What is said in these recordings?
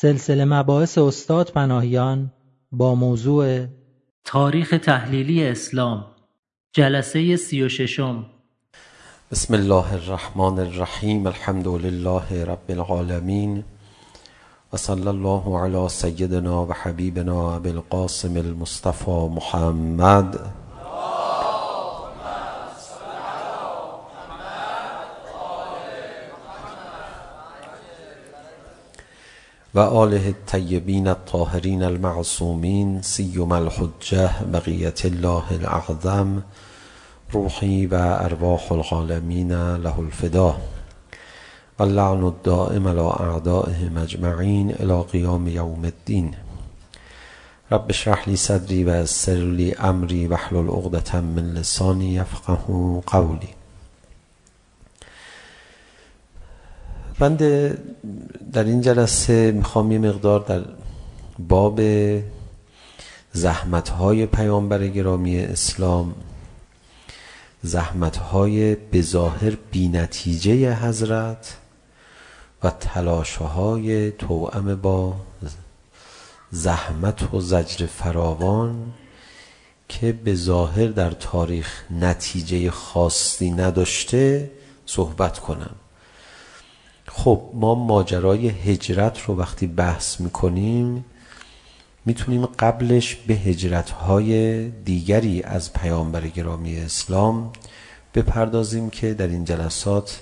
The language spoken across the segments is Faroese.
سلسله مباحث استاد پناهیان با موضوع تاریخ تحلیلی اسلام جلسه سی و ششم. بسم الله الرحمن الرحیم الحمد لله رب العالمین و صلی الله علی سیدنا و حبیبنا ابی القاسم المصطفى محمد. وآله الطيبين الطاهرين المعصومين سيما الحجة بقية الله الأعظم روحي وأرواح العالمين له الفداء اللعن الدائم على أعدائه مجمعين إلى قيام يوم الدين رب اشرح لي صدري ويسر لي أمري واحلل عقدة من لساني يفقه قولي من در این جلسه میخوام یه مقدار در باب زحمت‌های پیامبر گرامی اسلام زحمت‌های به ظاهر بی‌نتیجه حضرت و تلاش‌های توأم با زحمت و زجر فراوان که به ظاهر در تاریخ نتیجه خاصی نداشته صحبت کنم. خب ما ماجرای هجرت رو وقتی بحث میکنیم میتونیم قبلش به هجرت‌های دیگری از پیامبر گرامی اسلام بپردازیم که در این جلسات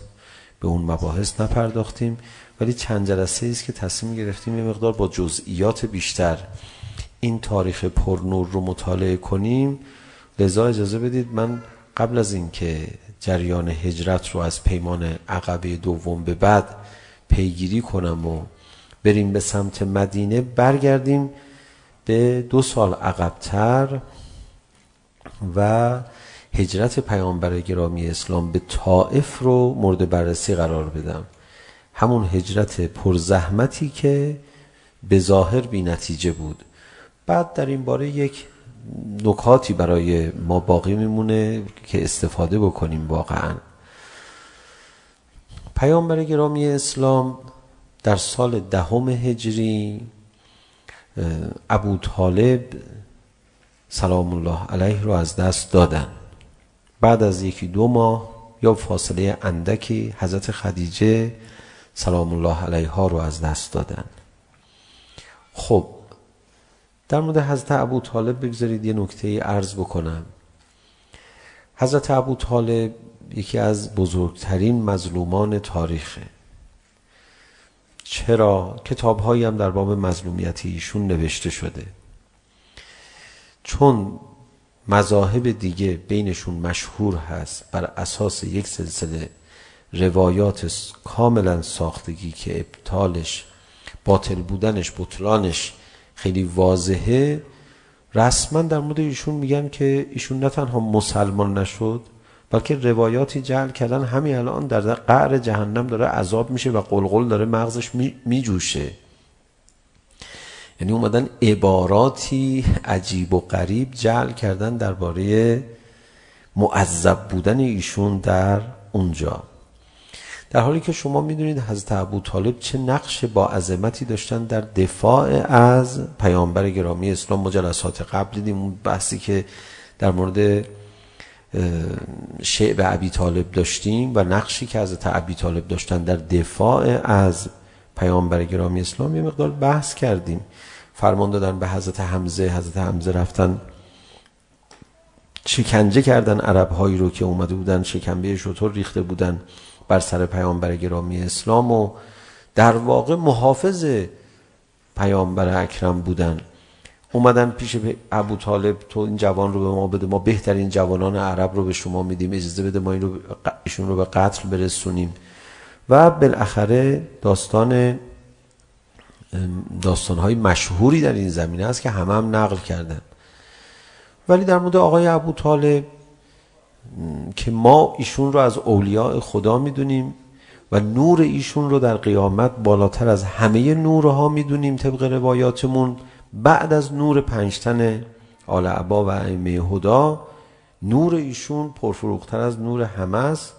به اون مباحث نپرداختیم. ولی چند جلسه است که تصمیم گرفتیم یه مقدار با جزئیات بیشتر این تاریخ پرنور رو مطالعه کنیم. لذا اجازه بدید من قبل از اینکه جریان هجرت رو از پیمان عقبه دوم به بعد پیگیری کنم و بریم به سمت مدینه برگردیم به دو سال عقبتر و هجرت پیامبر گرامی اسلام به طائف رو مورد بررسی قرار بدم. همون هجرت پرزحمتی که به ظاهر بی نتیجه بود. بعد در این باره یک نکاتی برای ما باقی میمونه که استفاده بکنیم واقعا. پیامبر گرامی اسلام در سال دهم هجری ابو طالب سلام الله علیه رو از دست دادن. بعد از یکی دو ماه یا فاصله اندکی حضرت خدیجه سلام الله علیها رو از دست دادن. خب در مورد حضرت ابو طالب بگذارید یه نکته عرض بکنم حضرت ابو طالب یکی از بزرگترین مظلومان تاریخه چرا کتاب هایی هم در باب مظلومیت ایشون نوشته شده چون مذاهب دیگه بینشون مشهور هست بر اساس یک سلسله روایات کاملا ساختگی که ابطالش باطل بودنش بطلانش خیلی واضحه. رسما در مورد ایشون میگن که ایشون نه تنها مسلمان نشد بلکه روایاتی جعل کردن همین الان در قعر جهنم داره عذاب میشه و قلقل داره مغزش میجوشه. یعنی اومدن عباراتی عجیب و غریب جعل کردن درباره معذب بودن ایشون در اونجا. در حالی که شما میدونید حضرت ابو طالب چه نقش با عظمتی داشتن در دفاع از پیامبر گرامی اسلام مجلسات قبل دیدیم اون بحثی که در مورد شعب ابی طالب داشتیم و نقشی که حضرت ابی طالب داشتن در دفاع از پیامبر گرامی اسلام یه مقدار بحث کردیم. فرمان دادن به حضرت حمزه حضرت حمزه رفتن شکنجه کردن عرب هایی رو که اومده بودن شکنبه شطور ریخته بودن. بر سر پیامبر گرامی اسلام و در واقع محافظ پیامبر اکرم بودن. اومدن پیش ابو طالب تو این جوان رو به ما بده ما بهترین جوانان عرب رو به شما میدیم اجازه بده ما این رو ایشون رو به قتل برسونیم. و بالاخره داستان داستان های مشهوری در این زمینه است که همه هم نقل کردن. ولی در مورد آقای ابو طالب که ما ایشون رو از اولیاء خدا میدونیم و نور ایشون رو در قیامت بالاتر از همه نورها میدونیم طبق روایاتمون. بعد از نور پنجتن آل عبا و ائمه هدا نور ایشون پرفروغتر از نور همه است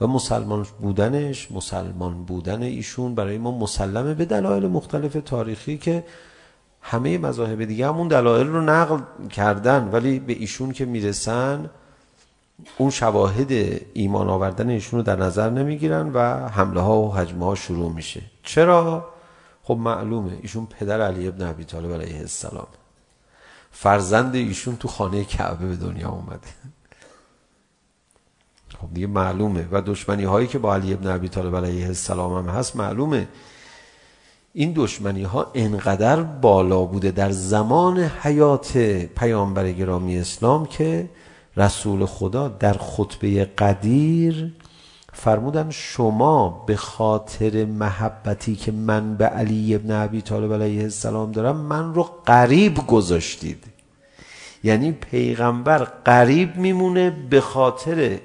و مسلمان بودنش مسلمان بودن ایشون برای ما مسلمه به دلایل مختلف تاریخی که همه مذاهب دیگه همون دلایل رو نقل کردن ولی به ایشون که میرسن اون شواهد ایمان آوردن ایشون رو در نظر نمیگیرن و حمله ها و حجمه ها شروع میشه چرا خب معلومه ایشون پدر علی ابن ابی طالب علیه السلام فرزند ایشون تو خانه کعبه به دنیا اومده خب دیگه معلومه و دشمنی هایی که با علی ابن ابی طالب علیه السلام هم هست معلومه این دشمنی ها انقدر بالا بوده در زمان حیات پیامبر گرامی اسلام که رسول خدا در خطبه قدیر فرمودن شما به خاطر محبتی که من به علی ابن ابی طالب علیه السلام دارم من رو قریب گذاشتید. یعنی پیغمبر قریب میمونه به خاطر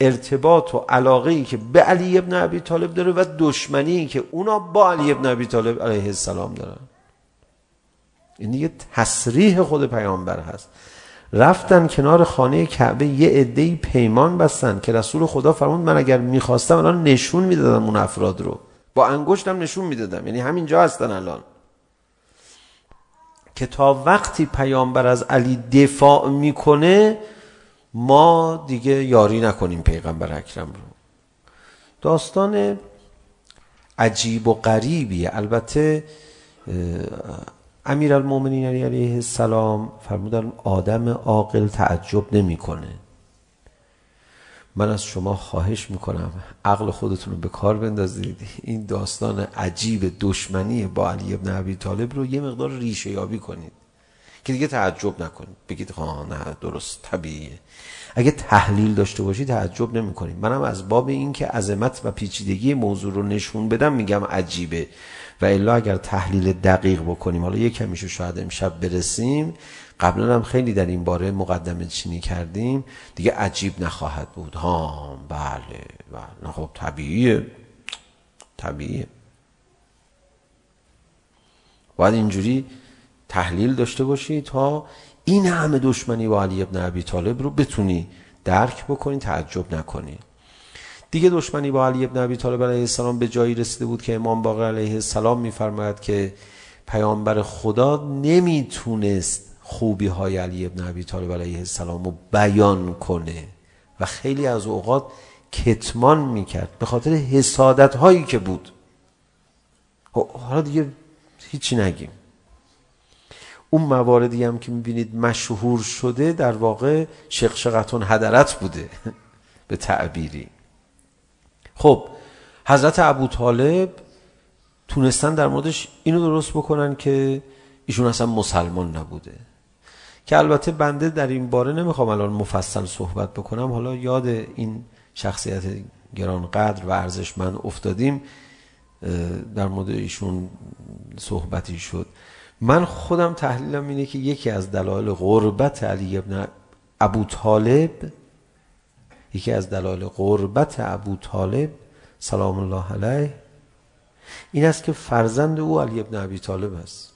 ارتباط و علاقه ای که به علی ابن ابی طالب داره و دشمنی ای که اونا با علی ابن ابی طالب علیه السلام دارن. این دیگه تصریح خود پیامبر هست. رفتن کنار خانه کعبه یه عده‌ای پیمان بستن که رسول خدا فرمود من اگر میخواستم الان نشون میدادم اون افراد رو. با انگشتم نشون میدادم. یعنی همینجا هستن الان. که تا وقتی پیامبر از علی دفاع میکنه ما دیگه یاری نکنیم پیغمبر اکرم رو. داستان عجیب و غریبیه. البته امیر المومنین علی علیه السلام فرمودن آدم عاقل تعجب نمیکنه. من از شما خواهش میکنم عقل خودتون رو به کار بندازید. این داستان عجیب دشمنی با علی ابن ابی طالب رو یه مقدار ریشه یابی کنید. که دیگه تعجب نکنید. بگید ها نه درست طبیعیه. اگه تحلیل داشته باشی تعجب نمی‌کنی منم از باب این که عظمت و پیچیدگی موضوع رو نشون بدم میگم عجیبه. و الا اگر تحلیل دقیق بکنیم حالا یک کمیشو شاید امشب برسیم. قبلا هم خیلی در این باره مقدمه چینی کردیم. دیگه عجیب نخواهد بود. ها بله بله. خب طبیعیه. طبیعیه. باید اینجوری تحلیل داشته باشی تا این همه دشمنی با علی ابن عبی طالب رو بتونی درک بکنی تعجب نکنی. دیگه دشمنی با علی ابن ابی طالب علیه السلام به جایی رسیده بود که امام باقر علیه السلام میفرماید که پیامبر خدا نمیتونست خوبی های علی ابن ابی طالب علیه السلام رو بیان کنه و خیلی از اوقات کتمان میکرد به خاطر حسادت هایی که بود. حالا دیگه هیچی نگیم. اون مواردی هم که میبینید مشهور شده در واقع شقشقتون هدرت بوده به تعبیری. خب حضرت ابو طالب تونستن در موردش اینو درست بکنن که ایشون اصلا مسلمان نبوده. که البته بنده در این باره نمیخوام الان مفصل صحبت بکنم. حالا یاد این شخصیت گرانقدر و ارزشمند افتادیم در مورد ایشون صحبتی شد. من خودم تحلیلم اینه که یکی از دلایل غربت علی ابن ابو طالب یکی از دلایل قربت ابو طالب سلام الله علیه این است که فرزند او علی ابن ابی طالب است.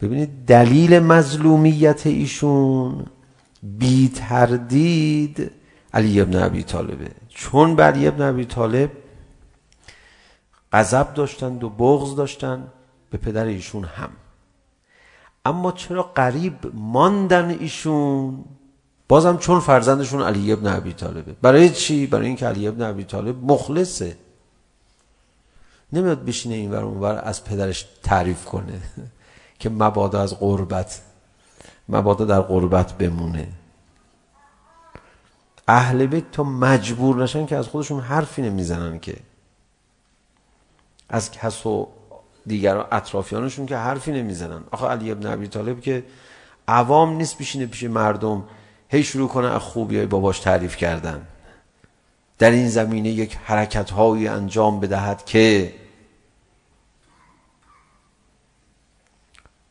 ببینید دلیل مظلومیت ایشون بی تردید علی ابن ابی طالبه. چون بر علی ابن ابی طالب غضب داشتند و بغض داشتند به پدر ایشون هم. اما چرا قریب ماندن ایشون بازم چون فرزندشون علی ابن ابی طالبه برای چی برای اینکه علی ابن ابی طالب مخلصه نمیاد بشینه این ور اونور از پدرش تعریف کنه که مبادا از غربت مبادا در غربت بمونه اهل بیت تا مجبور نشن که از خودشون حرفی نمیزنن که از کس و دیگر اطرافیانشون که حرفی نمیزنن. آخه علی ابن ابی طالب که عوام نیست بشینه پیش مردم هی شروع کنه از خوبیای باباش تعریف کردن. در این زمینه یک حرکت هایی انجام بدهد که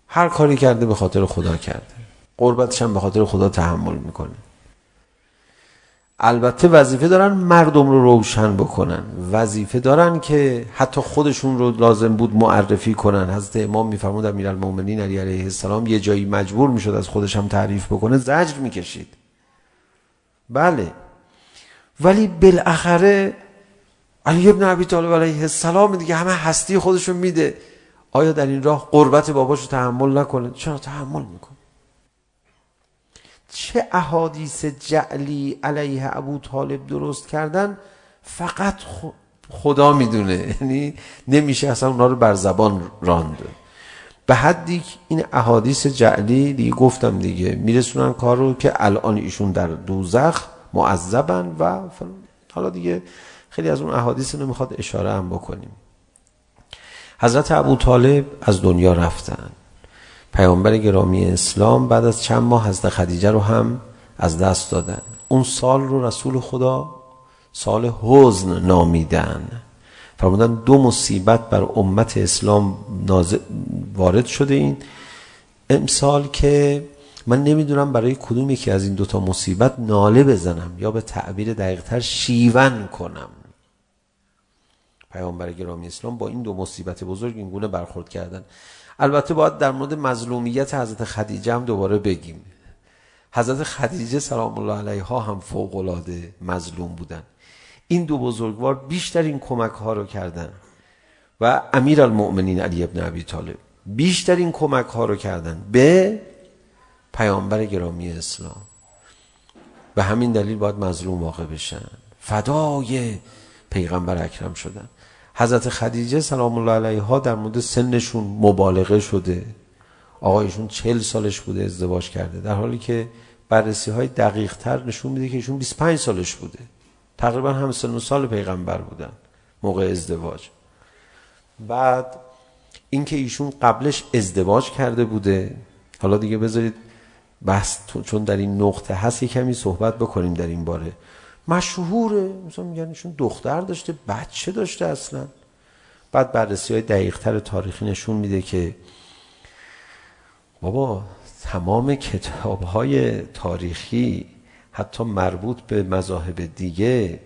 هر کاری کرده به خاطر خدا کرده. قربتش هم به خاطر خدا تحمل میکنه. البته وظیفه دارن مردم رو روشن بکنن وظیفه دارن که حتی خودشون رو لازم بود معرفی کنن حضرت امام میفرمود امیرالمومنین علی علیه السلام یه جایی مجبور میشد از خودش هم تعریف بکنه زجر میکشید بله ولی بالاخره علی ابن ابی طالب علیه السلام دیگه همه هستی خودشون میده آیا در این راه قربت باباشو تحمل نکنه چرا تحمل میکنه چه احادیث جعلی علیه ابو طالب درست کردن؟ فقط خدا میدونه. یعنی نمیشه اصلا اونا رو بر زبان راند. به حدی این احادیث جعلی دیگه گفتم دیگه. میرسونن کار رو که الان ایشون در دوزخ معذبن و حالا دیگه خیلی از اون احادیث رو میخواد اشاره هم بکنیم. حضرت ابو طالب از دنیا رفتن. پیامبر گرامی اسلام بعد از چند ماه حضرت خدیجه رو هم از دست دادن اون سال رو رسول خدا سال حزن نامیدن فرمودن دو مصیبت بر امت اسلام وارد شده این امسال که من نمیدونم برای کدوم یکی از این دوتا مصیبت ناله بزنم یا به تعبیر دقیقتر شیون کنم پیامبر گرامی اسلام با این دو مصیبت بزرگ این گونه برخورد کردن البته باید در مورد مظلومیت حضرت خدیجه هم دوباره بگیم. حضرت خدیجه سلام الله علیها هم فوق العاده مظلوم بودن. این دو بزرگوار بیشتر این کمک ها رو کردن. و امیر المؤمنین علی ابن ابی طالب بیشتر این کمک ها رو کردن به پیامبر گرامی اسلام. و همین دلیل باید مظلوم واقع بشن. فدای پیغمبر اکرم شدن. حضرت خدیجه سلام الله علیها در مورد سنشون مبالغه شده آقایشون 40 سالش بوده ازدواج کرده در حالی که بررسی های دقیق تر نشون میده که ایشون 25 سالش بوده تقریبا هم سن سال پیغمبر بودن موقع ازدواج. بعد اینکه ایشون قبلش ازدواج کرده بوده حالا دیگه بذارید بحث چون در این نقطه هست کمی صحبت بکنیم در این باره مشهوره مثلا میگن ایشون دختر داشته بچه داشته اصلا بعد بررسی های دقیق تر تاریخی نشون میده که بابا تمام کتاب های تاریخی حتی مربوط به مذاهب دیگه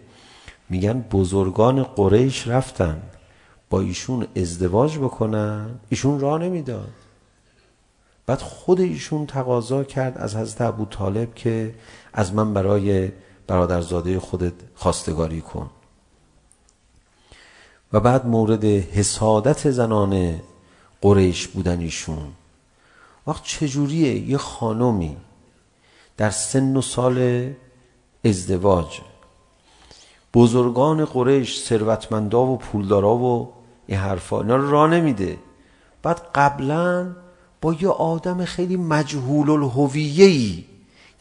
میگن بزرگان قریش رفتن با ایشون ازدواج بکنن ایشون راه نمیداد بعد خود ایشون تقاضا کرد از حضرت ابو طالب که از من برای برادرزاده خودت خواستگاری کن. و بعد مورد حسادت زنان قریش بودن ایشون وقت چجوریه یه خانمی در سن و سال ازدواج؟ بزرگان قریش ثروتمندا و پولدارا و این حرفا اینا رو راه نمیده. بعد قبلا با یه آدم خیلی مجهول الهویه‌ای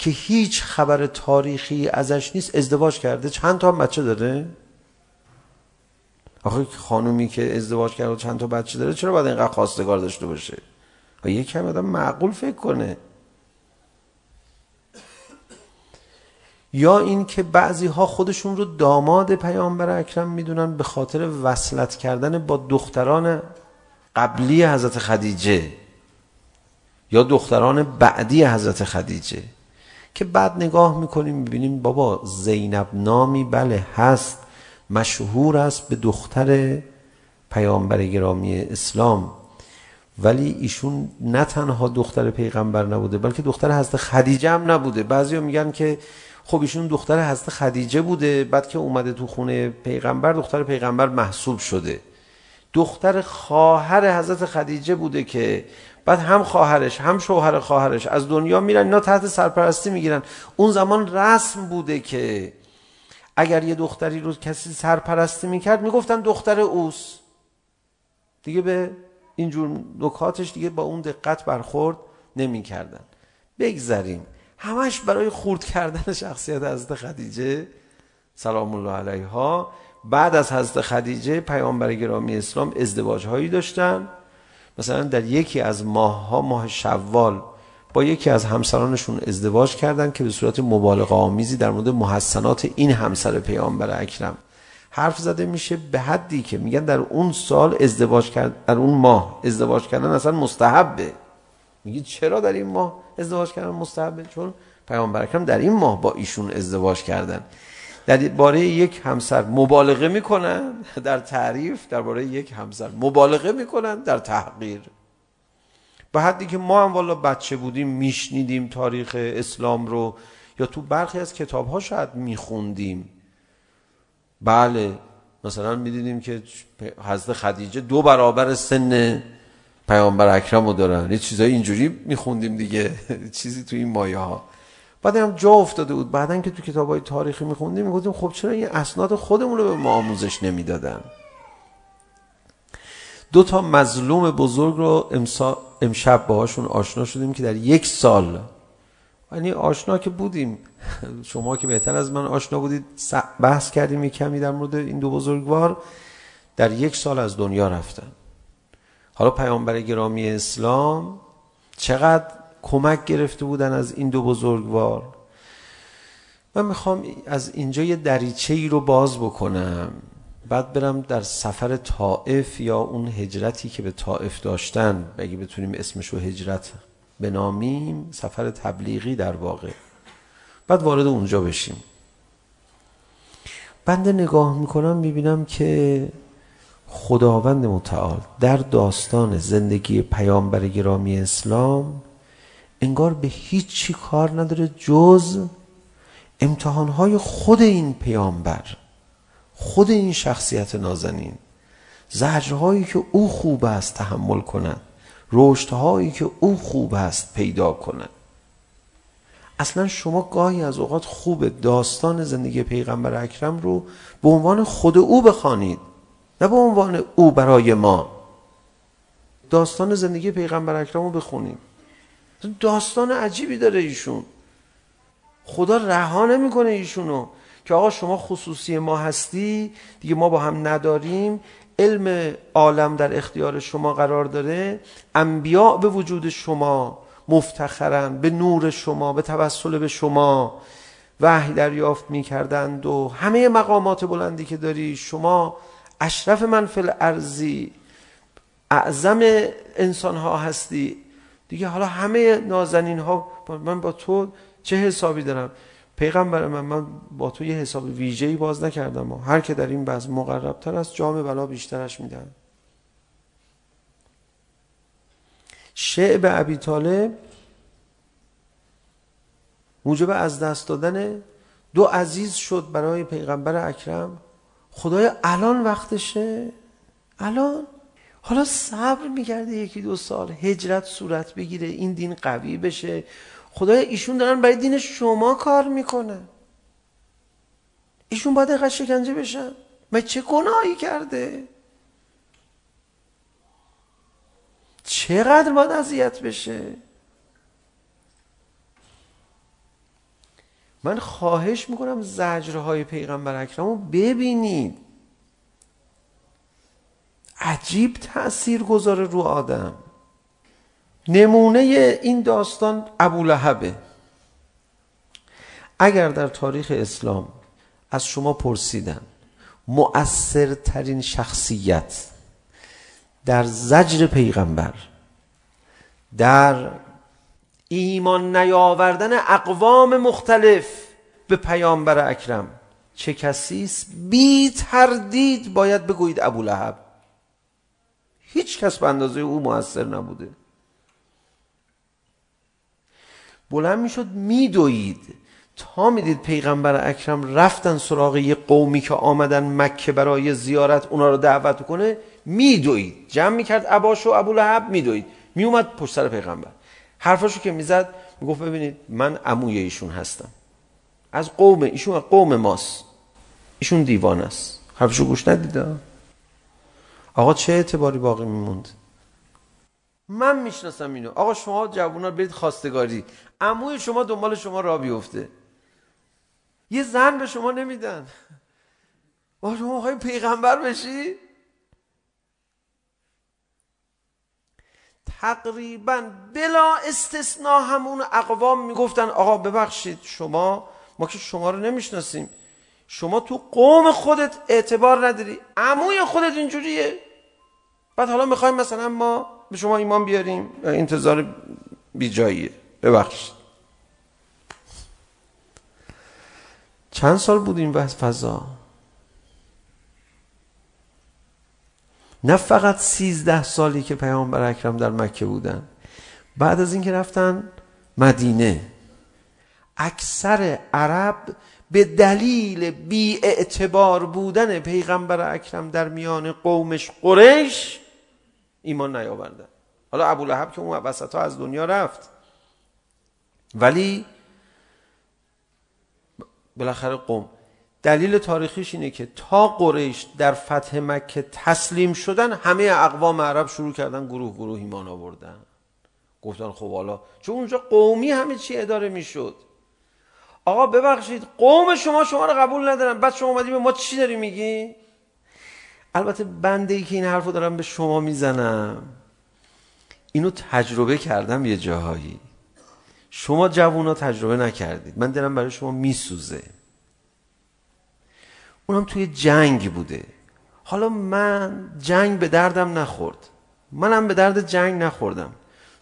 که هیچ خبر تاریخی ازش نیست ازدواج کرده. چند تا بچه داره؟ آخه خانومی که ازدواج کرده چند تا بچه داره چرا باید اینقدر خواستگار داشته باشه؟ یه کم آدم معقول فکر کنه. یا این که بعضی ها خودشون رو داماد پیامبر اکرم میدونن به خاطر وصلت کردن با دختران قبلی حضرت خدیجه یا دختران بعدی حضرت خدیجه. که بعد نگاه میکنیم میبینیم بابا زینب نامی بله هست. مشهور است به دختر پیامبر گرامی اسلام. ولی ایشون نه تنها دختر پیغمبر نبوده بلکه دختر حضرت خدیجه هم نبوده. بعضیا میگن که خب ایشون دختر حضرت خدیجه بوده بعد که اومده تو خونه پیغمبر دختر پیغمبر محسوب شده. دختر خواهر حضرت خدیجه بوده که بعد هم خواهرش هم شوهر خواهرش از دنیا میرن اینا تحت سرپرستی میگیرن. اون زمان رسم بوده که اگر یه دختری رو کسی سرپرستی میکرد میگفتن دختر اوس. دیگه به اینجور نکاتش دیگه با اون دقت برخورد نمیکردن. بگذریم. همش برای خورد کردن شخصیت حضرت خدیجه سلام الله علیها. بعد از حضرت خدیجه پیامبر گرامی اسلام ازدواج هایی داشتن مثلا در یکی از ماه ها ماه شوال با یکی از همسرانشون ازدواج کردن که به صورت مبالغه آمیزی در مورد محسنات این همسر پیامبر اکرم حرف زده میشه به حدی که میگن در اون سال ازدواج کرد در اون ماه ازدواج کردن اصلا مستحبه میگی چرا در این ماه ازدواج کردن مستحبه چون پیامبر اکرم در این ماه با ایشون ازدواج کردن درباره یک همسر مبالغه میکنن در تعریف در باره یک همسر مبالغه میکنن در تحقیر به حدی که ما هم والا بچه بودیم میشنیدیم تاریخ اسلام رو یا تو برخی از کتاب ها شاید میخوندیم بله مثلا میدیدیم که حضرت خدیجه دو برابر سن پیامبر اکرم رو دارن یه چیزای اینجوری میخوندیم دیگه چیزی تو این مایه ها بعد هم جا افتاده بود. بعدا که تو کتابای تاریخی میخوندیم میگفتیم خب چرا این اسناد خودمون رو به ما آموزش نمیدادن؟ دو تا مظلوم بزرگ رو امسا... امشب باهاشون آشنا شدیم که در یک سال یعنی آشنا که بودیم. شما که بهتر از من آشنا بودید بحث کردیم یک کمی در مورد این دو بزرگوار. در یک سال از دنیا رفتن. حالا پیامبر گرامی اسلام چقدر کمک گرفته بودن از این دو بزرگوار. من میخوام از اینجا یه دریچه ای رو باز بکنم. بعد برم در سفر طائف یا اون هجرتی که به طائف داشتن. اگه بتونیم اسمش رو هجرت بنامیم سفر تبلیغی در واقع. بعد وارد اونجا بشیم. بنده نگاه میکنم میبینم که خداوند متعال در داستان زندگی پیامبر گرامی اسلام انگار به هیچی کار نداره جز امتحانهای خود این پیامبر خود این شخصیت نازنین. زجرهایی که او خوب است تحمل کند رشدهایی که او خوب است پیدا کند اصلا شما گاهی از اوقات خوب داستان زندگی پیغمبر اکرم رو به عنوان خود او بخوانید نه به عنوان او برای ما. داستان زندگی پیغمبر اکرم رو بخونیم. داستان عجیبی داره ایشون. خدا رها نمیکنه ایشونو که آقا شما خصوصی ما هستی دیگه ما با هم نداریم. علم عالم در اختیار شما قرار داره. انبیاء به وجود شما مفتخرن به نور شما به توسل به شما وحی دریافت میکردند و همه مقامات بلندی که داری شما اشرف من فی الارضی اعظم انسان ها هستی. دیگه حالا همه نازنین ها من با تو چه حسابی دارم؟ پیغمبر من من با تو یه حساب ویژه‌ای باز نکردم. هر که در این بز مقربتر است جام بلا بیشترش میدن. شعب ابی طالب موجب از دست دادن دو عزیز شد برای پیغمبر اکرم. خدای الان وقتشه؟ الان؟ حالا صبر میکرده یکی دو سال. هجرت صورت بگیره این دین قوی بشه. خدای ایشون دارن برای دین شما کار میکنه ایشون باید اینقدر شکنجه بشن. ما چه گناهی کرده؟ چقدر باید اذیت بشه؟ من خواهش میکنم زجرهای پیغمبر اکرم رو ببینید. عجیب تأثیر گذاره رو آدم. نمونه این داستان ابولهبه اگر در تاریخ اسلام از شما پرسیدن مؤثرترین شخصیت در زجر پیغمبر در ایمان نیاوردن اقوام مختلف به پیامبر اکرم چه کسی است؟ بی تردید باید بگویید ابولهب هیچ کس به اندازه او موثر نبوده بلند میشد میدوید تا میدید پیغمبر اکرم رفتن سراغ یه قومی که آمدن مکه برای زیارت اونا رو دعوت کنه میدوید جمع میکرد عباش و ابولهب میدوید میومد پشت سر پیغمبر حرفاشو که میزد میگفت ببینید من عموی ایشون هستم از قوم ایشون قوم ماست ایشون دیوان است حرفشو گوش ندیده آقا چه اعتباری باقی میموند؟ من میشناسم اینو. آقا شما جوونا برید خواستگاری. عموی شما دنبال شما را بیفته. یه زن به شما نمیدن. با شما خواهی پیغمبر بشی؟ تقریبا بلا استثناء همون اقوام میگفتن آقا ببخشید شما ما که شما رو نمیشناسیم. شما تو قوم خودت اعتبار نداری. عموی خودت اینجوریه. بعد حالا میخوایم مثلا ما به شما ایمان بیاریم انتظار بی جاییه ببخشید. چند سال بود این وحث فضا؟ نه فقط سیزده سالی که پیامبر اکرم در مکه بودن. بعد از اینکه رفتن مدینه. اکثر عرب به دلیل بی اعتبار بودن پیغمبر اکرم در میان قومش قریش ایمان نیاوردن حالا ابو لحب که اون وسط ها از دنیا رفت. ولی بالاخره قوم. دلیل تاریخیش اینه که تا قریش در فتح مکه تسلیم شدن همه اقوام عرب شروع کردن گروه گروه ایمان آوردن. گفتن خب حالا چون اونجا قومی همه چی اداره میشد. آقا ببخشید قوم شما شما رو قبول ندارن. بعد شما اومدی به ما چی داری میگی؟ البته بنده ای که این حرفو دارم به شما میزنم. اینو تجربه کردم یه جاهایی. شما جوونا تجربه نکردید. من دلم برای شما میسوزه. اونم توی جنگ بوده. حالا من جنگ به دردم نخورد. منم به درد جنگ نخوردم.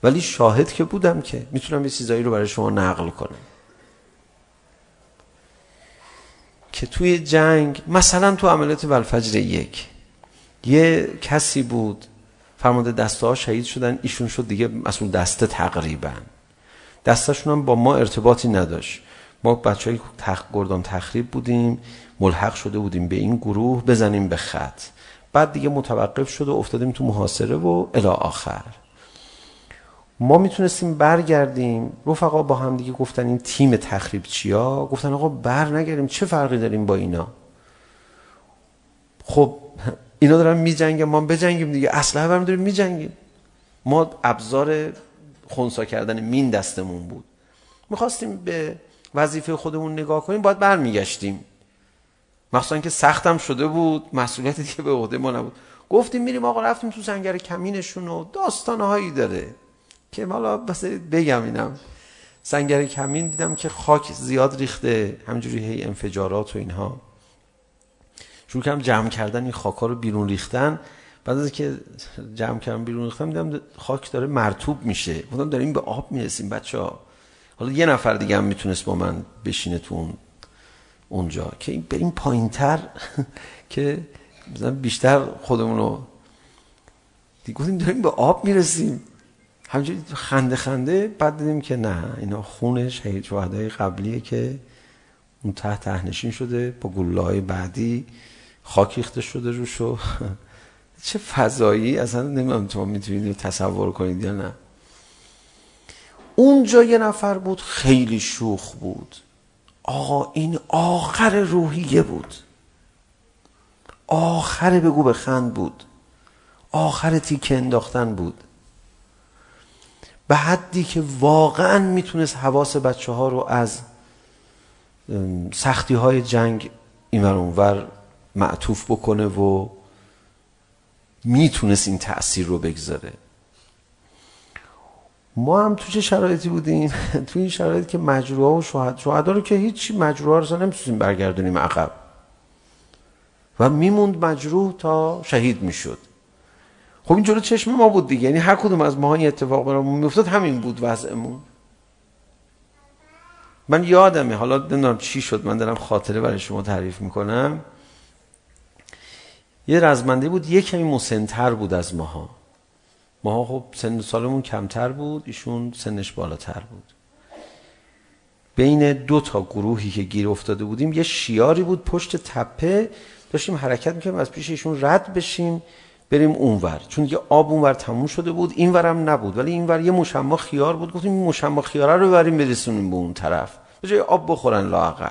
ولی شاهد که بودم که میتونم یه چیزایی رو برای شما نقل کنم. که توی جنگ مثلا تو عملیات والفجر یک یه کسی بود فرمانده دسته ها شهید شدن ایشون شد دیگه از اون دسته تقریبا دستشون هم با ما ارتباطی نداشت ما بچه های تخ... گردان تخریب بودیم ملحق شده بودیم به این گروه بزنیم به خط بعد دیگه متوقف شد و افتادیم تو محاصره و الی آخر ما میتونستیم برگردیم رفقا با هم دیگه گفتن این تیم تخریب چیا گفتن آقا بر نگردیم چه فرقی داریم با اینا خب اینا دارن میجنگن ما بجنگیم دیگه. اسلحه برم داریم میجنگیم. ما ابزار خونسا کردن مین دستمون بود. میخواستیم به وظیفه خودمون نگاه کنیم باید برمیگشتیم. مخصوصا که سختم شده بود مسئولیت دیگه به عهده ما نبود. گفتیم میریم آقا رفتیم تو سنگر کمینشون و داستانهایی داره. که حالا بس بگم اینم. سنگر کمین دیدم که خاک زیاد ریخته همجوری هی انفجارات و اینها. شروع کردم جمع کردن این خاکا رو بیرون ریختن بعد از که جمع کردم بیرون ریختم دیدم خاک داره مرطوب میشه. گفتم داریم به آب میرسیم بچه‌ها. حالا یه نفر دیگه هم میتونست با من بشینه تو اون اونجا. که بریم پایینتر که مثلا بیشتر خودمون رو گفتیم داریم به آب میرسیم. همجوری خنده خنده بعد دیدیم که نه اینا خون شهید شهدای قبلیه که اون ته تهنشین شده با گلوله‌های بعدی خاک ریخته شده روشو چه فضایی اصلا نمیدونم تو میتونید تصور کنید یا نه اونجا یه نفر بود خیلی شوخ بود آقا این آخر روحیه بود آخر بگو بخند بود آخر تیکه انداختن بود به حدی که واقعا میتونست حواس بچه ها رو از سختی های جنگ اینور اونور معطوف بکنه و میتونست این تأثیر رو بگذاره. ما هم تو چه شرایطی بودیم؟ تو این شرایط که مجروعه و شهد شهده رو که هیچ مجروعه رو نمیتونیم برگردونیم عقب. و میموند مجروح تا شهید میشد. خب این جلو چشم ما بود دیگه. یعنی هر کدوم از ما این اتفاق برامون میافتاد همین بود وضعمون. من یادمه حالا نمیدونم چی شد من دارم خاطره برای شما تعریف میکنم. یه رزمنده بود یه کمی مسنتر بود از ماها. ماها خب سن سالمون کمتر بود ایشون سنش بالاتر بود. بین دو تا گروهی که گیر افتاده بودیم یه شیاری بود پشت تپه داشتیم حرکت میکنیم از پیش ایشون رد بشیم بریم اونور. چون یه آب اونور تموم شده بود اینورم نبود. ولی اینور یه مشما خیار بود گفتیم این مشما خیاره رو بریم برسونیم به اون طرف. به جای آب بخورن لااقل.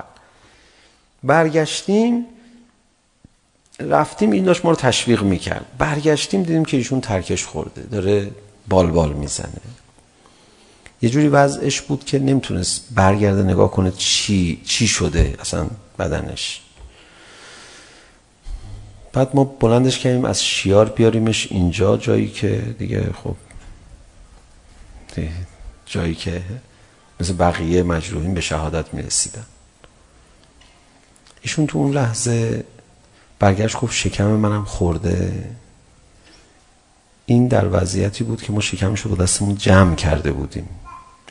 برگشتیم رفتیم این داشت ما رو تشویق میکرد. برگشتیم دیدیم که ایشون ترکش خورده داره بال بال میزنه. یه جوری وضعش بود که نمیتونست برگرده نگاه کنه چی چی شده اصلا بدنش. بعد ما بلندش کردیم از شیار بیاریمش اینجا جایی که دیگه خب جایی که مثل بقیه مجروحین به شهادت میرسیدن. ایشون تو اون لحظه برگشت گفت شکم منم خورده. این در وضعیتی بود که ما شکمش رو با دستمون جمع کرده بودیم.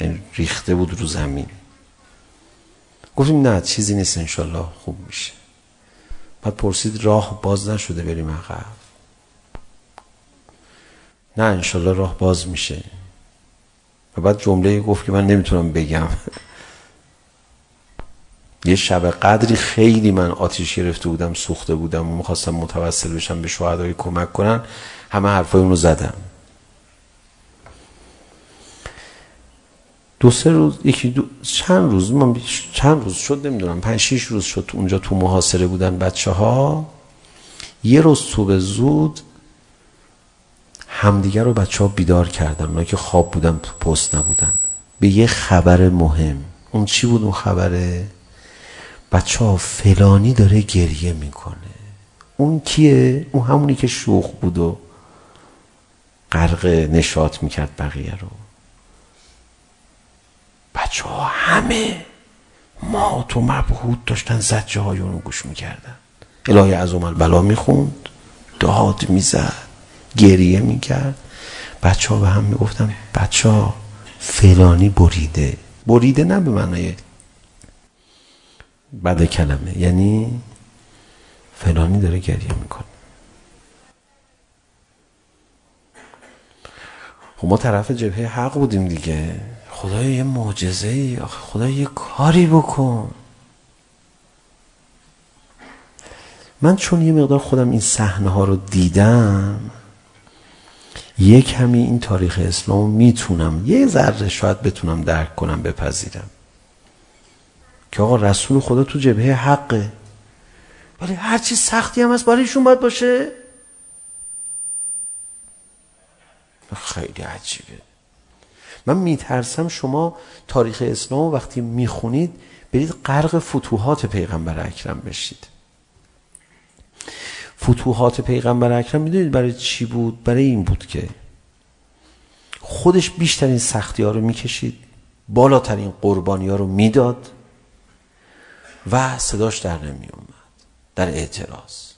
یعنی ریخته بود رو زمین. گفتیم نه چیزی نیست انشالله خوب میشه. بعد پرسید راه باز نشده بریم عقب. نه انشالله راه باز میشه. و بعد جمله گفت که من نمیتونم بگم. یه شب قدری خیلی من آتیش گرفته بودم سوخته بودم و میخواستم متوسل بشم به شهدای کمک کنن. همه حرفای اون رو زدم دو سه روز یکی دو چند روز؟ من چند روز شد نمیدونم. 5 6 روز شد تو اونجا تو محاصره بودن بچه ها یه روز صبح زود همدیگه رو بچه ها بیدار کردن اونا که خواب بودن تو پست نبودن. به یه خبر مهم. اون چی بود اون خبره؟ بچه ها فلانی داره گریه میکنه. اون کیه؟ اون همونی که شوخ بود و غرق نشاط میکرد بقیه رو. بچه ها همه ما تو مبهود داشتن زجه های اون گوش میکردن. الهی از اومال بلا میخوند داد میزد گریه میکرد. بچه ها به هم میگفتن بچه ها فلانی بریده. بریده نه به معنای بعد کلمه. یعنی فلانی داره گریه میکنه. خب ما طرف جبهه حق بودیم دیگه. خدای یه معجزه ای خدای یه کاری بکن. من چون یه مقدار خودم این صحنه ها رو دیدم یه کمی این تاریخ اسلام میتونم یه ذره شاید بتونم درک کنم بپذیرم. که آقا رسول خدا تو جبهه حقه. ولی هر چی سختی هم هست برای ایشون باید باشه. خیلی عجیبه. من میترسم شما تاریخ اسلام وقتی میخونید برید غرق فتوحات پیغمبر اکرم بشید. فتوحات پیغمبر اکرم میدونید برای چی بود؟ برای این بود که خودش بیشترین سختی ها رو میکشید بالاترین قربانی ها رو میداد. و صداش در نمی اومد در اعتراض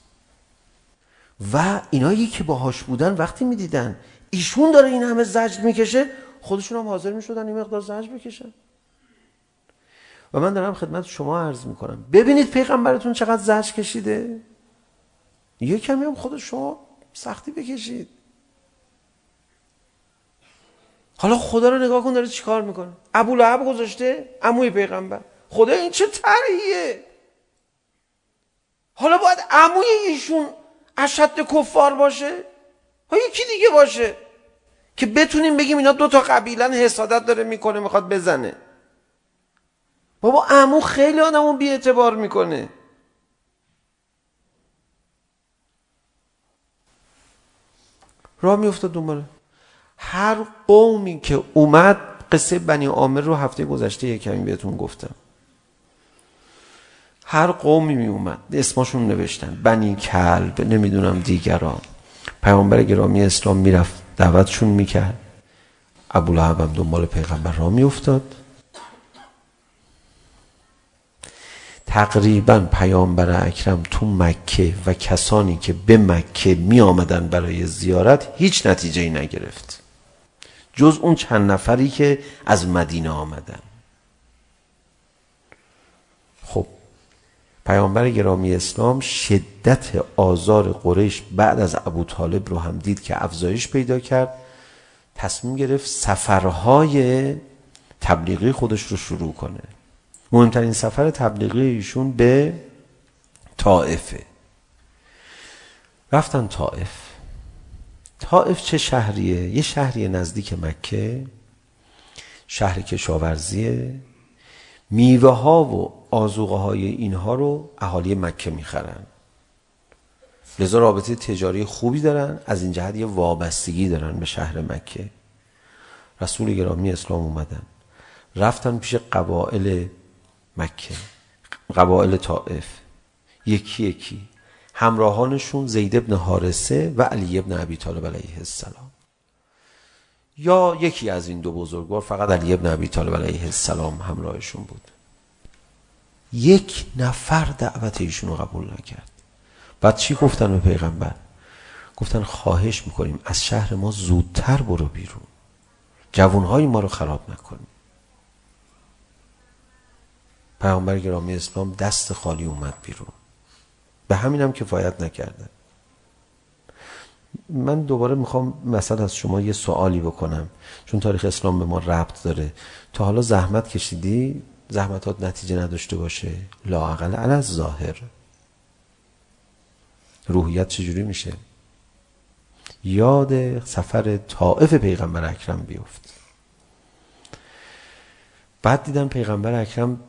و اینایی که باهاش بودن وقتی میدیدن ایشون داره این همه زجر میکشه خودشون هم حاضر میشدن این مقدار زجر بکشن و من دارم خدمت شما عرض میکنم ببینید پیغمبرتون چقدر زجر کشیده یه کمی هم خود شما سختی بکشید حالا خدا رو نگاه کن داره چیکار میکنه ابولهب گذاشته عموی پیغمبر خدا این چه طرحیه حالا باید عموی ایشون اشد کفار باشه؟ ها یکی دیگه باشه که بتونیم بگیم اینا دو تا قبیلن حسادت داره میکنه میخواد بزنه. بابا عمو خیلی آدمو بی اعتبار میکنه. راه میافتاد دوباره. هر قومی که اومد قصه بنی عامر رو هفته گذشته یکمی بهتون گفتم. هر قومی می اومد اسمشون نوشتن بنی کلب نمیدونم دیگران پیامبر گرامی اسلام میرفت دعوتشون میکرد ابولهب هم دنبال پیغمبر را میافتاد تقریبا پیامبر اکرم تو مکه و کسانی که به مکه می آمدن برای زیارت هیچ نتیجه ای نگرفت جز اون چند نفری که از مدینه آمدن پیامبر گرامی اسلام شدت آزار قریش بعد از ابو طالب رو هم دید که افزایش پیدا کرد. تصمیم گرفت سفرهای تبلیغی خودش رو شروع کنه. مهمترین سفر تبلیغی ایشون به طائفه رفتن طائف. طائف چه شهریه؟ یه شهری نزدیک مکه. شهر کشاورزیه. میوه ها و آزوغه های اینها رو اهالی مکه میخرن. لذا رابطه تجاری خوبی دارن از این جهت یه وابستگی دارن به شهر مکه. رسول گرامی اسلام اومدن. رفتن پیش قبائل مکه قبائل طائف. یکی یکی. همراهانشون زید ابن حارسه و علی ابن ابی طالب علیه السلام. یا یکی از این دو بزرگوار فقط علی ابن ابی طالب علیه السلام همراهشون بود. یک نفر دعوت ایشون رو قبول نکرد. بعد چی گفتن به پیغمبر؟ گفتن خواهش میکنیم از شهر ما زودتر برو بیرون. جوانهای ما رو خراب نکنیم. پیامبر گرامی اسلام دست خالی اومد بیرون. به همینم کفایت نکردن من دوباره میخوام مثلا از شما یه سوالی بکنم چون تاریخ اسلام به ما ربط داره تا حالا زحمت کشیدی زحمتات نتیجه نداشته باشه لااقل علی ظاهر روحیت چجوری میشه یاد سفر طائف پیغمبر اکرم بیفت بعد دیدم پیغمبر اکرم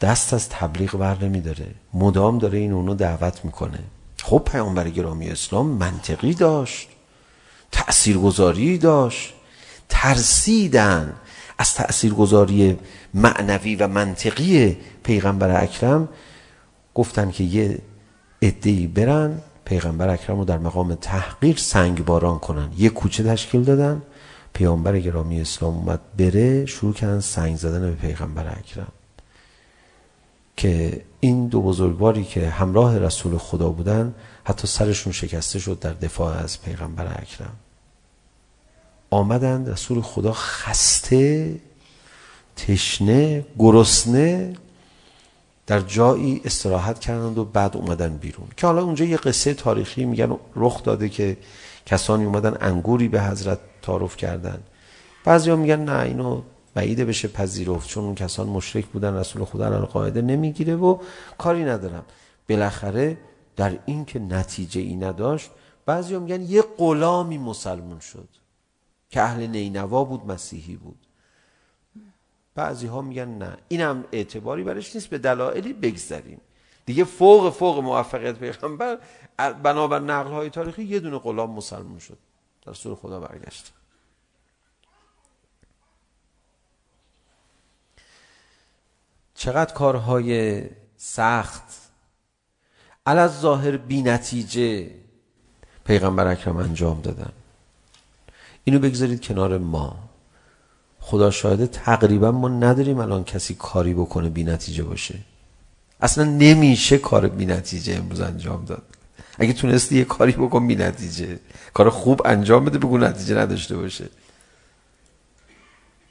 دست از تبلیغ بر نمی داره مدام داره این اونو دعوت میکنه خب پیامبر گرامی اسلام منطقی داشت تاثیرگذاری داشت ترسیدن از تاثیرگذاری معنوی و منطقی پیغمبر اکرم گفتن که یه ادهی برن پیغمبر اکرم رو در مقام تحقیر سنگ باران کنن یه کوچه تشکیل دادن پیامبر گرامی اسلام اومد بره شروع کردن سنگ زدن به پیغمبر اکرم که این دو بزرگواری که همراه رسول خدا بودن حتی سرشون شکسته شد در دفاع از پیغمبر اکرم. آمدند رسول خدا خسته تشنه گرسنه در جایی استراحت کردند و بعد اومدن بیرون. که حالا اونجا یه قصه تاریخی میگن رخ داده که کسانی اومدن انگوری به حضرت تعارف کردن. بعضیا میگن نه اینو بعیده بشه پذیرفت چون اون کسان مشرک بودن رسول خدا را قاعده نمیگیره و کاری ندارم بالاخره در این که نتیجه ای نداشت بعضی هم میگن یه غلامی مسلمان شد که اهل نینوا بود مسیحی بود. بعضی ها میگن نه. اینم اعتباری برش نیست به دلایلی بگذریم. دیگه فوق فوق موفقیت پیغمبر بنابر نقل های تاریخی یه دونه غلام مسلمان شد. در سور خدا برگشت. چقدر کارهای سخت. علا ظاهر بی نتیجه پیغمبر اکرم انجام دادن. اینو بگذارید کنار ما. خدا شاهده تقریبا ما نداریم الان کسی کاری بکنه بی نتیجه باشه. اصلا نمیشه کار بی نتیجه امروز انجام داد. اگه تونستی یه کاری بکن بی نتیجه. کار خوب انجام بده بگو نتیجه نداشته باشه.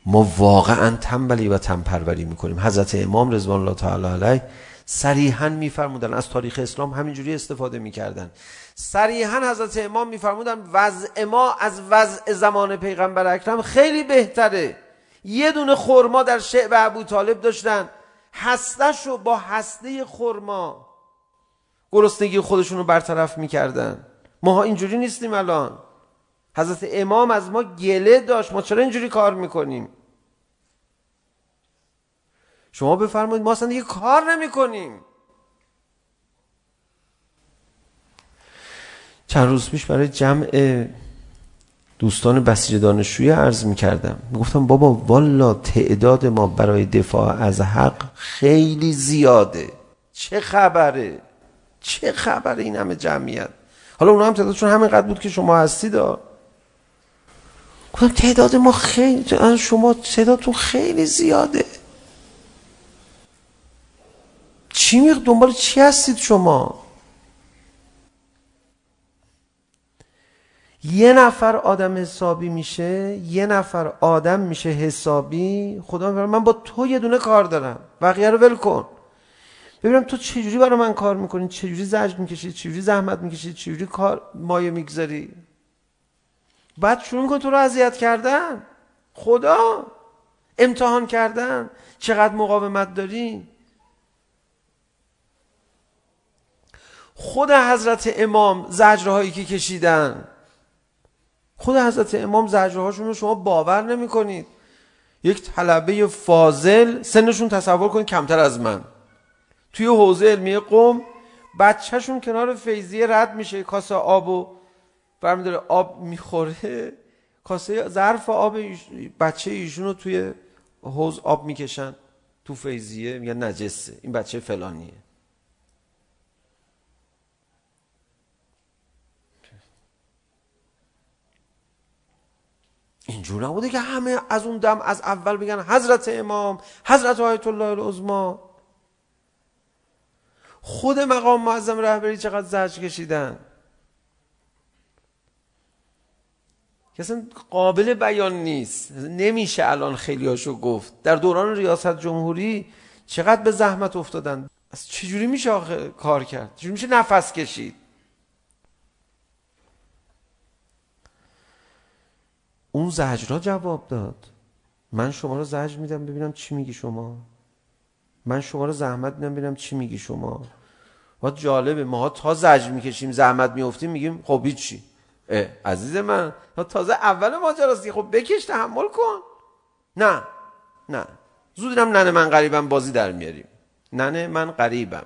ما واقعا تنبلی و تنپروری میکنیم. حضرت امام رضوان الله تعالی علیه صریحا میفرمودن از تاریخ اسلام همینجوری استفاده میکردن. صریحا حضرت امام میفرمودن وضع ما از وضع زمان پیغمبر اکرم خیلی بهتره. یه دونه خرما در شعب ابو طالب داشتن. هستشو با هسته خرما. گرسنگی خودشون رو برطرف میکردن. ما ها اینجوری نیستیم الان. حضرت امام از ما گله داشت. ما چرا اینجوری کار میکنیم؟ شما بفرمایید ما اصلا دیگه کار نمی کنیم چند روز پیش برای جمع دوستان بسیج دانشجوی عرض می کردم می گفتم بابا والا تعداد ما برای دفاع از حق خیلی زیاده چه خبره چه خبره این همه جمعیت حالا اونا هم تعدادشون همینقدر بود که شما هستید گفتم تعداد ما خیلی شما تعدادتون خیلی زیاده چی میخ دنبال چی هستید شما یه نفر آدم حسابی میشه یه نفر آدم میشه حسابی خدا میفرمه من با تو یه دونه کار دارم بقیه رو ول کن ببینم تو چجوری برای من کار میکنی چجوری زجر میکشی چجوری زحمت میکشی چجوری کار مایه میگذاری بعد شروع میکن تو رو اذیت کردن خدا امتحان کردن چقدر مقاومت داری خود حضرت امام زجرهایی که کشیدن. خود حضرت امام زجرهاشون رو شما باور نمی کنید یک طلبه فاضل سنشون تصور کنید کمتر از من. توی حوزه علمی قم بچهشون کنار فیضیه رد میشه کاسه آبو برمیداره آب میخوره. کاسه ظرف آب بچه ایشون رو توی حوز آب میکشن. تو فیضیه میگن نجسه. این بچه فلانیه. اینجور نبوده که همه از اون دم از اول بگن حضرت امام حضرت آیت الله العظما خود مقام معظم رهبری چقدر زرج کشیدن؟ که قابل بیان نیست. نمیشه الان خیلی هاشو گفت. در دوران ریاست جمهوری چقدر به زحمت افتادن؟ از چجوری میشه آخه کار کرد؟ چجوری میشه نفس کشید؟ اون زجرا جواب داد. من شما رو زجر میدم ببینم چی میگی شما. من شما رو زحمت میدم ببینم چی میگی شما. و جالبه ما تا زجر میکشیم زحمت میافتیم میگیم خب هیچی عزیز من تازه اول ماجراستی خب بکش تحمل کن. نه نه. زودم ننه من قریبم بازی در میاریم. ننه من قریبم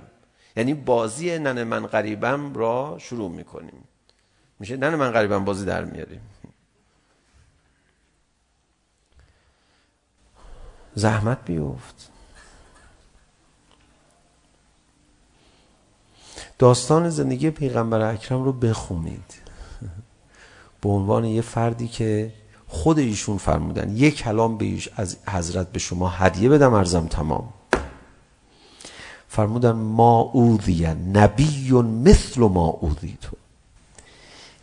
یعنی بازی ننه من قریبم را شروع میکنیم. میشه ننه من قریبم بازی در میاریم. زحمت بیفت. داستان زندگی پیغمبر اکرم رو بخونید. به عنوان یه فردی که خود ایشون فرمودن یک کلام به ایش از حضرت به شما هدیه بدم ارزم تمام. فرمودن ما اوذی نبی مثل ما اوذی تو.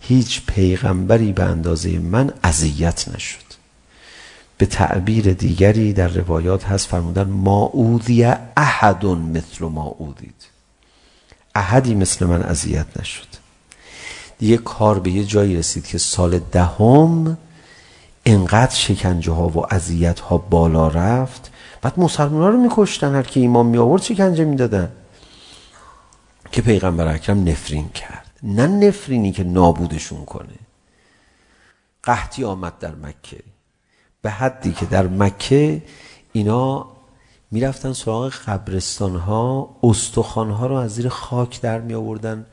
هیچ پیغمبری به اندازه من اذیت نشد. به تعبیر دیگری در روایات هست فرمودن ما اوذی احد مثل ما اوذید احدی مثل من اذیت نشد. دیگه کار به یه جایی رسید که سال دهم ده انقدر شکنجه ها و اذیت ها بالا رفت. بعد مسلمان ها رو میکشتن هر که ایمان می آورد شکنجه میدادن. که پیغمبر اکرم نفرین کرد. نه نفرینی که نابودشون کنه. قحطی آمد در مکه. به حدی که در مکه اینا میرفتن سراغ قبرستان ها استخوان ها رو از زیر خاک در می آوردن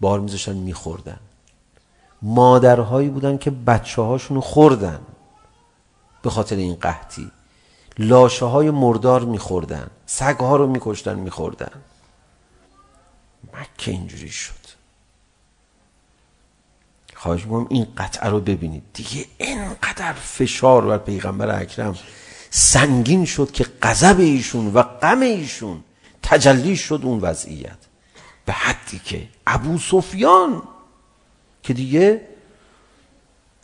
بار میذاشتن میخوردن. مادرهایی بودن که بچه هاشونو خوردن به خاطر این قحطی. لاشه های مردار میخوردن سگ ها رو میکشتن میخوردن. مکه اینجوری شد. خواهش میکنم این قطعه رو ببینید. دیگه اینقدر فشار بر پیغمبر اکرم سنگین شد که غضب ایشون و غم ایشون تجلی شد اون وضعیت. به حدی که ابو سفیان که دیگه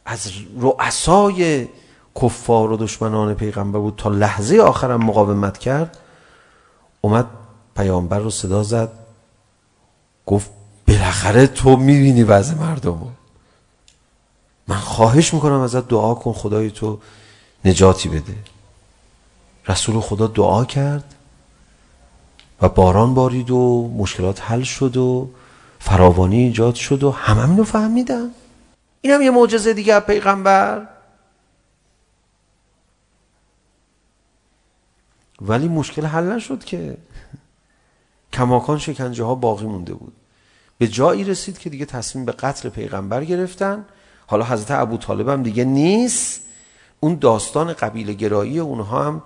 از رؤسای کفار و دشمنان پیغمبر بود تا لحظه آخرم مقاومت کرد اومد پیامبر رو صدا زد گفت بالاخره تو میبینی وضع مردم رو. من خواهش میکنم ازت دعا کن خدای تو نجاتی بده. رسول خدا دعا کرد و باران بارید و مشکلات حل شد و فراوانی ایجاد شد و همه هم اینو فهمیدن. این هم یه معجزه دیگه از پیغمبر. ولی مشکل حل نشد که. کماکان شکنجه ها باقی مونده بود. به جایی رسید که دیگه تصمیم به قتل پیغمبر گرفتن. حالا حضرت ابو طالب هم دیگه نیست. اون داستان قبیله گرایی اونها هم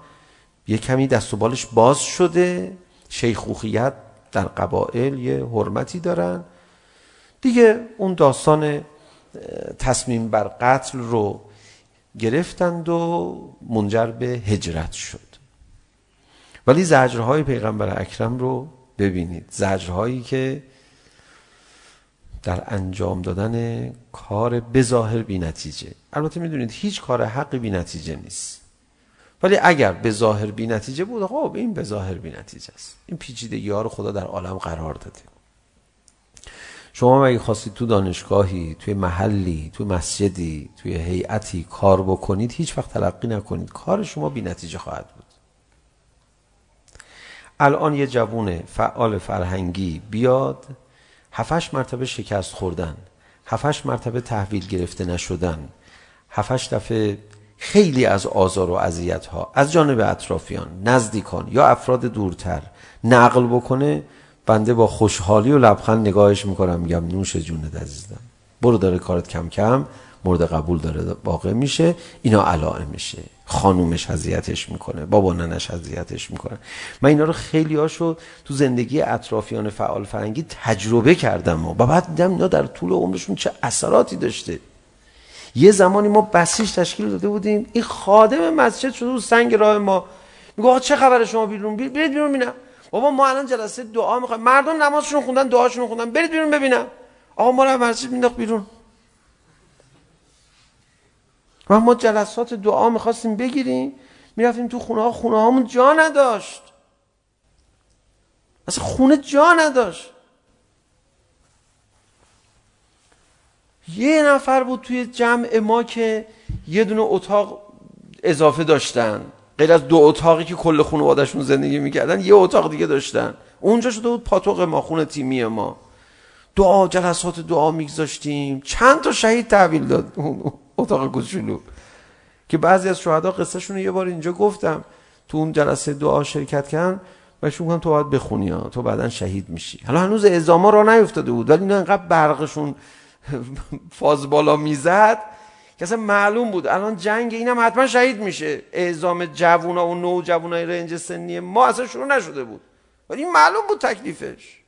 یه کمی دست و بالش باز شده. شیخوخیت در قبائل یه حرمتی دارن. دیگه اون داستان تصمیم بر قتل رو گرفتند و منجر به هجرت شد. ولی زجرهای پیغمبر اکرم رو ببینید. زجرهایی که در انجام دادن کار بظاهر بی نتیجه. البته میدونید هیچ کار حق بی نتیجه نیست. ولی اگر به ظاهر بی نتیجه بود خب این به ظاهر بی نتیجه است. این پیچیدگی ها رو خدا در عالم قرار داده. شما اگه خواستید تو دانشگاهی توی محلی توی مسجدی توی هیئتی کار بکنید هیچ وقت تلقی نکنید. کار شما بی نتیجه خواهد بود. الان یه جوون فعال فرهنگی بیاد هفتش مرتبه شکست خوردن. هفتش مرتبه تحویل گرفته نشدن. هفتش دفعه خیلی از آزار و اذیت ها از جانب اطرافیان نزدیکان یا افراد دورتر نقل بکنه بنده با خوشحالی و لبخند نگاهش میکنم میگم نوش جونت عزیزم. برو داره کارت کم کم. مورد قبول داره واقع میشه. اینا علائم میشه. خانومش اذیتش میکنه بابا ننش اذیتش میکنه. من اینا رو خیلی هاشو تو زندگی اطرافیان فعال فرنگی تجربه کردم و بعد دیدم اینا در طول عمرشون چه اثراتی داشته. یه زمانی ما بسیج تشکیل داده بودیم این خادم مسجد شده سنگ راه ما. میگه آقا چه خبره شما بیرون برید بیرون ببینم. بابا ما الان جلسه دعا میخوایم مردم نمازشون خوندن دعاشون خوندن. برید بیرون ببینم. آقا ما رو مسجد مینداخت بیرون. و ما جلسات دعا میخواستیم بگیریم میرفتیم تو خونه ها خونه هامون جا نداشت اصلا خونه جا نداشت یه نفر بود توی جمع ما که یه دونه اتاق اضافه داشتن غیر از دو اتاقی که کل خانواده‌شون زندگی میکردن یه اتاق دیگه داشتن اونجا شده بود پاتوق ما خونه تیمی ما دعا جلسات دعا میگذاشتیم چند تا شهید تحویل داد اون اتاق کوچولو که بعضی از شهدا قصهشون یه بار اینجا گفتم تو اون جلسه دعا شرکت کردن و شون گفتم تو باید بخونی ها تو بعدن شهید میشی. حالا هنوز اعزاما را نیفتاده بود ولی اینا انقدر برقشون فاز بالا میزد که اصلا معلوم بود. الان جنگ اینم حتما شهید میشه. اعزام جوونا و نو جوونای رنج سنی ما اصلا شروع نشده بود. ولی معلوم بود تکلیفش.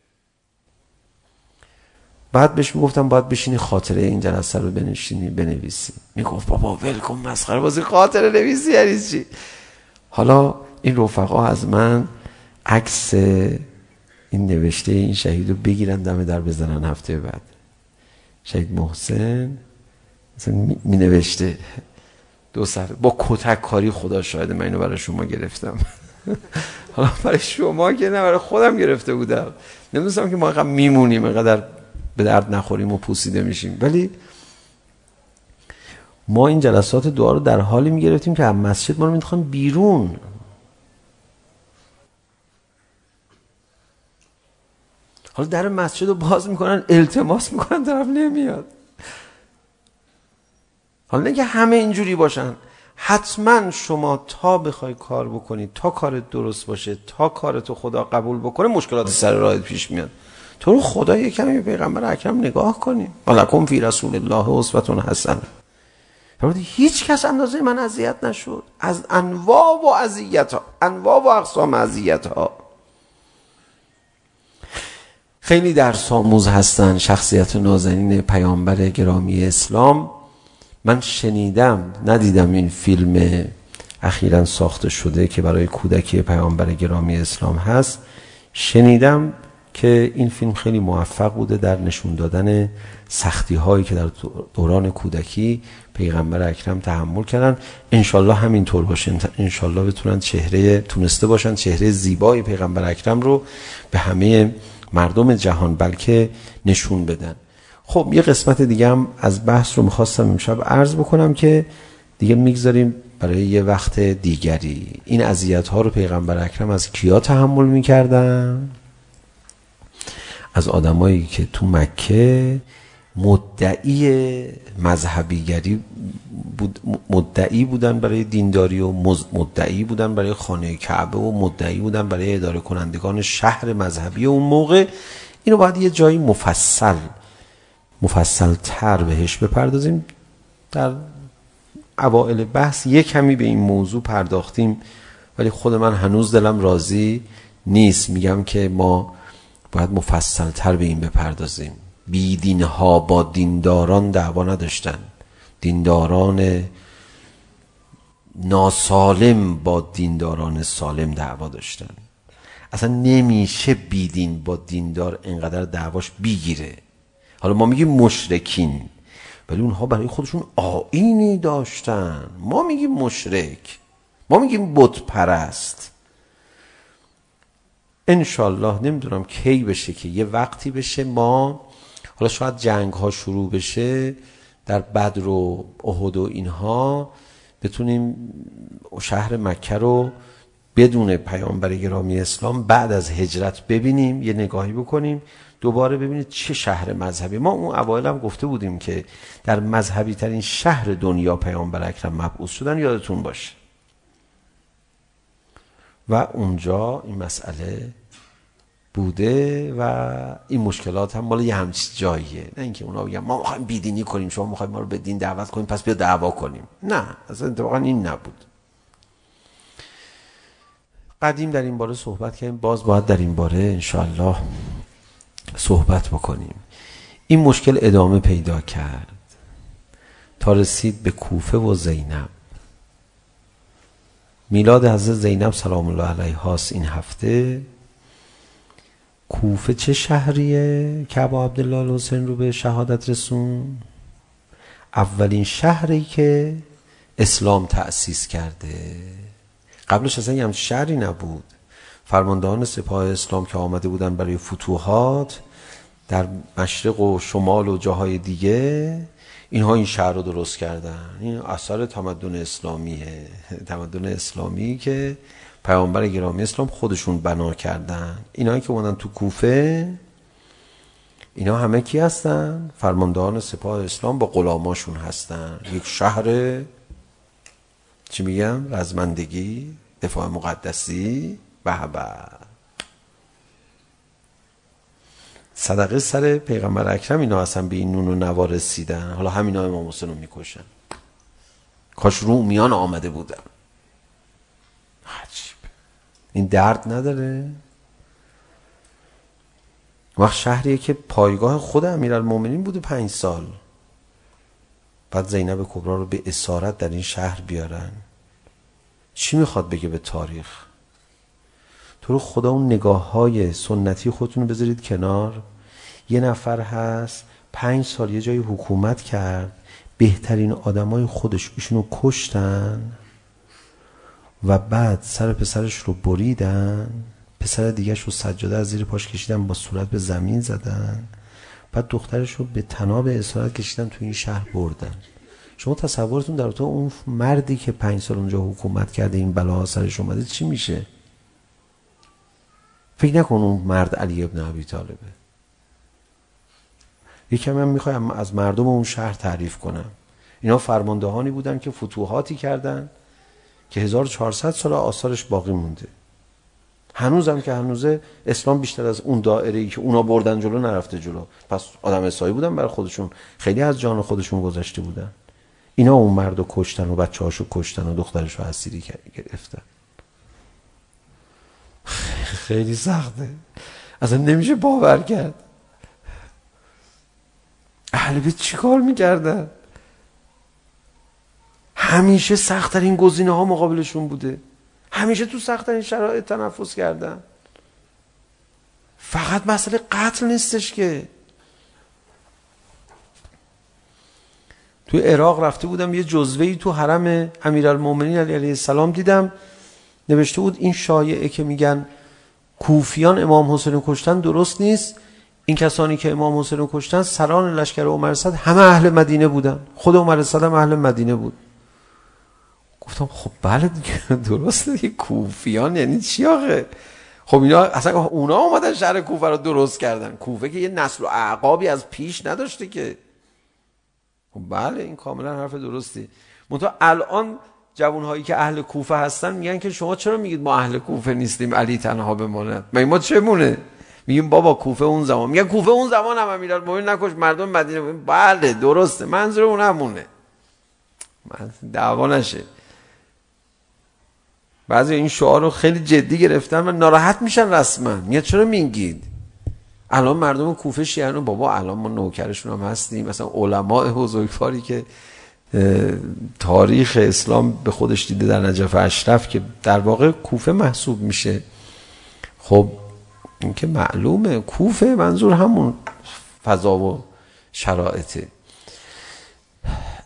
بعد بهش میگفتم باید بشینی خاطره این جلسه رو بنشینی بنویسی میگفت بابا ولکم مسخره بازی خاطره نویسی یعنی چی؟ حالا این رفقا از من عکس این نوشته این شهید رو بگیرن دم در بزنن هفته بعد. شهید محسن مثلا می نوشته دو سر با کتک کاری خدا شاهد من اینو برای شما گرفتم. حالا برای شما که نه برای خودم گرفته بودم. نمیدونستم که ما اینقدر میمونیم اینقدر به درد نخوریم و پوسیده میشیم ولی ما این جلسات دعا رو در حالی میگرفتیم که از مسجد ما رو میخوام بیرون. حالا در مسجد رو باز میکنن التماس میکنن طرف نمیاد. حالا نگه همه اینجوری باشن. حتما شما تا بخوای کار بکنی تا کارت درست باشه تا کارتو خدا قبول بکنه مشکلات سر راهت پیش میاد. تو رو خدا یه کمی پیغمبر اکرم نگاه کنیم ولکم فی رسول الله اسوتون حسنه فرمود هیچ کس اندازه من اذیت نشد از انواع و اذیت ها انواع و اقسام اذیت ها خیلی در ساموز هستن شخصیت نازنین پیامبر گرامی اسلام من شنیدم ندیدم این فیلم اخیرا ساخته شده که برای کودکی پیامبر گرامی اسلام هست شنیدم که این فیلم خیلی موفق بوده در نشون دادن سختی هایی که در دوران کودکی پیغمبر اکرم تحمل کردن. انشالله همین طور باشه انشالله بتونن چهره تونسته باشن چهره زیبای پیغمبر اکرم رو به همه مردم جهان بلکه نشون بدن. خب یه قسمت دیگه هم از بحث رو میخواستم امشب عرض بکنم که دیگه میگذاریم برای یه وقت دیگری. این اذیت ها رو پیغمبر اکرم از کیا تحمل میکردن؟ از آدمایی که تو مکه مدعی مذهبیگری بود مدعی بودن برای دینداری و مدعی بودن برای خانه کعبه و مدعی بودن برای اداره کنندگان شهر مذهبی و اون موقع. اینو باید یه جایی مفصل مفصل تر بهش بپردازیم. در اوائل بحث یه کمی به این موضوع پرداختیم ولی خود من هنوز دلم راضی نیست. میگم که ما باید مفصل تر به این بپردازیم بی دین ها با دینداران دعوا نداشتن دینداران ناسالم با دینداران سالم دعوا داشتن اصلا نمیشه بیدین با دیندار اینقدر دعواش بیگیره حالا ما میگیم مشرکین ولی اونها برای خودشون آینی داشتن ما میگیم مشرک ما میگیم بت پرست انشالله نمیدونم کی بشه که یه وقتی بشه ما حالا شاید جنگ ها شروع بشه در بدر و احد و اینها بتونیم شهر مکه رو بدون پیامبر گرامی اسلام بعد از هجرت ببینیم یه نگاهی بکنیم دوباره ببینید چه شهر مذهبی ما اون اوایل هم گفته بودیم که در مذهبی ترین شهر دنیا پیامبر اکرم مبعوث شدن یادتون باشه و اونجا این مسئله بوده و این مشکلات هم مال یه همچی جاییه نه اینکه اونا بگن ما میخوایم بیدینی کنیم شما میخوایم ما رو به دین دعوت کنیم پس بیا دعوا کنیم نه اصلا اتفاقا این نبود قدیم در این باره صحبت کردیم باز باید در این باره انشاءالله صحبت بکنیم این مشکل ادامه پیدا کرد تا رسید به کوفه و زینب میلاد حضرت زینب سلام الله علیه هاست این هفته کوفه چه شهریه که ابا عبدالله حسین رو به شهادت رسون اولین شهری که اسلام تأسیس کرده قبلش اصلا یه شهری نبود فرماندهان سپاه اسلام که آمده بودن برای فتوحات در مشرق و شمال و جاهای دیگه اینها این شهر رو درست کردن. این اثر تمدن اسلامیه تمدن اسلامی که پیامبر گرامی اسلام خودشون بنا کردن. اینایی که اومدن تو کوفه اینا همه کی هستن؟ فرماندهان سپاه اسلام با غلاماشون هستن. یک شهر چی میگم؟ رزمندگی دفاع مقدسی. به. صدقه سر پیغمبر اکرم اینا اصلا به این نون و نوا رسیدن حالا همینا امام حسین رو میکشن کاش رو میان آمده بودن عجیب این درد نداره وقت شهریه که پایگاه خود امیرالمومنین بوده پنج سال بعد زینب کبرا رو به اسارت در این شهر بیارن چی میخواد بگه به تاریخ تو خدا اون نگاه های سنتی خودتون رو بذارید کنار یه نفر هست پنج سال یه جایی حکومت کرد بهترین آدمای خودش ایشونو کشتن و بعد سر پسرش رو بریدن پسر دیگهش رو سجاده از زیر پاش کشیدن با صورت به زمین زدن بعد دخترش رو به تناب اسارت کشیدن تو این شهر بردن شما تصورتون در تو اون مردی که پنج سال اونجا حکومت کرده این بلا سرش اومده چی میشه فکر نکن اون مرد علی ابن ابی طالبه یکم من میخوایم از مردم اون شهر تعریف کنم اینا فرماندهانی بودن که فتوحاتی کردن که 1400 سال آثارش باقی مونده هنوزم که هنوزه اسلام بیشتر از اون دائره ای که اونا بردن جلو نرفته جلو پس آدم اسایی بودن برای خودشون خیلی از جان خودشون گذشته بودن اینا اون مرد رو کشتن و بچه هاشو کشتن و دخترش رو اسیری گرفتن خیلی سخته اصلا نمیشه باور کرد اهل بیت چیکار میکردن همیشه سختترین گزینه ها مقابلشون بوده همیشه تو سختترین شرایط تنفس کردن فقط مسئله قتل نیستش که تو عراق رفته بودم یه جزوهی تو حرم امیرالمومنین علی علیه السلام دیدم نوشته بود این شایعه که میگن کوفیان امام حسین رو کشتن درست نیست این کسانی که امام حسین رو کشتن سران لشکر عمر صد همه اهل مدینه بودن خود عمر صد هم اهل مدینه بود گفتم خب بله دیگه درسته دیگه کوفیان یعنی چی آخه خب اینا اصلا اونا اومدن شهر کوفه رو درست کردن کوفه که یه نسل و اعقابی از پیش نداشته که خب بله این کاملا حرف درستی منتها الان جوانهایی که اهل کوفه هستن میگن که شما چرا میگید ما اهل کوفه نیستیم؟ علی تنها بماند. مگه ما چمونه؟ میگیم بابا کوفه اون زمان. میگن کوفه اون زمان هم امیرالمومنین نکش مردم مدینه. بله درسته. منظور اون همونه. دعوا نشه. بعضی این شعار رو خیلی جدی گرفتن و ناراحت میشن رسما. میگن چرا میگید؟ الان مردم کوفه شیعه بابا الان ما نوکرشون هم هستیم. مثلا علماء بزرگواری که تاریخ اسلام به خودش دیده در نجف اشرف که در واقع کوفه محسوب میشه. خب این که معلومه کوفه منظور همون فضا و شرایطه.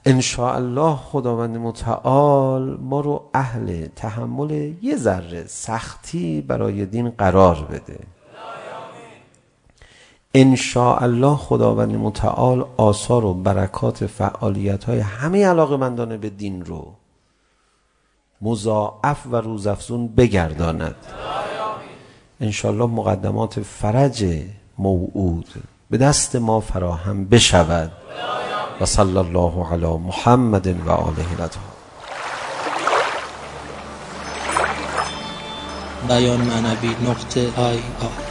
ان الله خداوند متعال ما رو اهل تحمل یه ذره سختی برای دین قرار بده. ان شاء الله خداوند متعال آثار و برکات فعالیت های همه علاقمندان به دین رو مضاعف و روزافزون بگرداند ان شاء الله مقدمات فرج موعود به دست ما فراهم بشود و صلی الله علی محمد و آله الاطهار بیان معنوی نقطه آی آی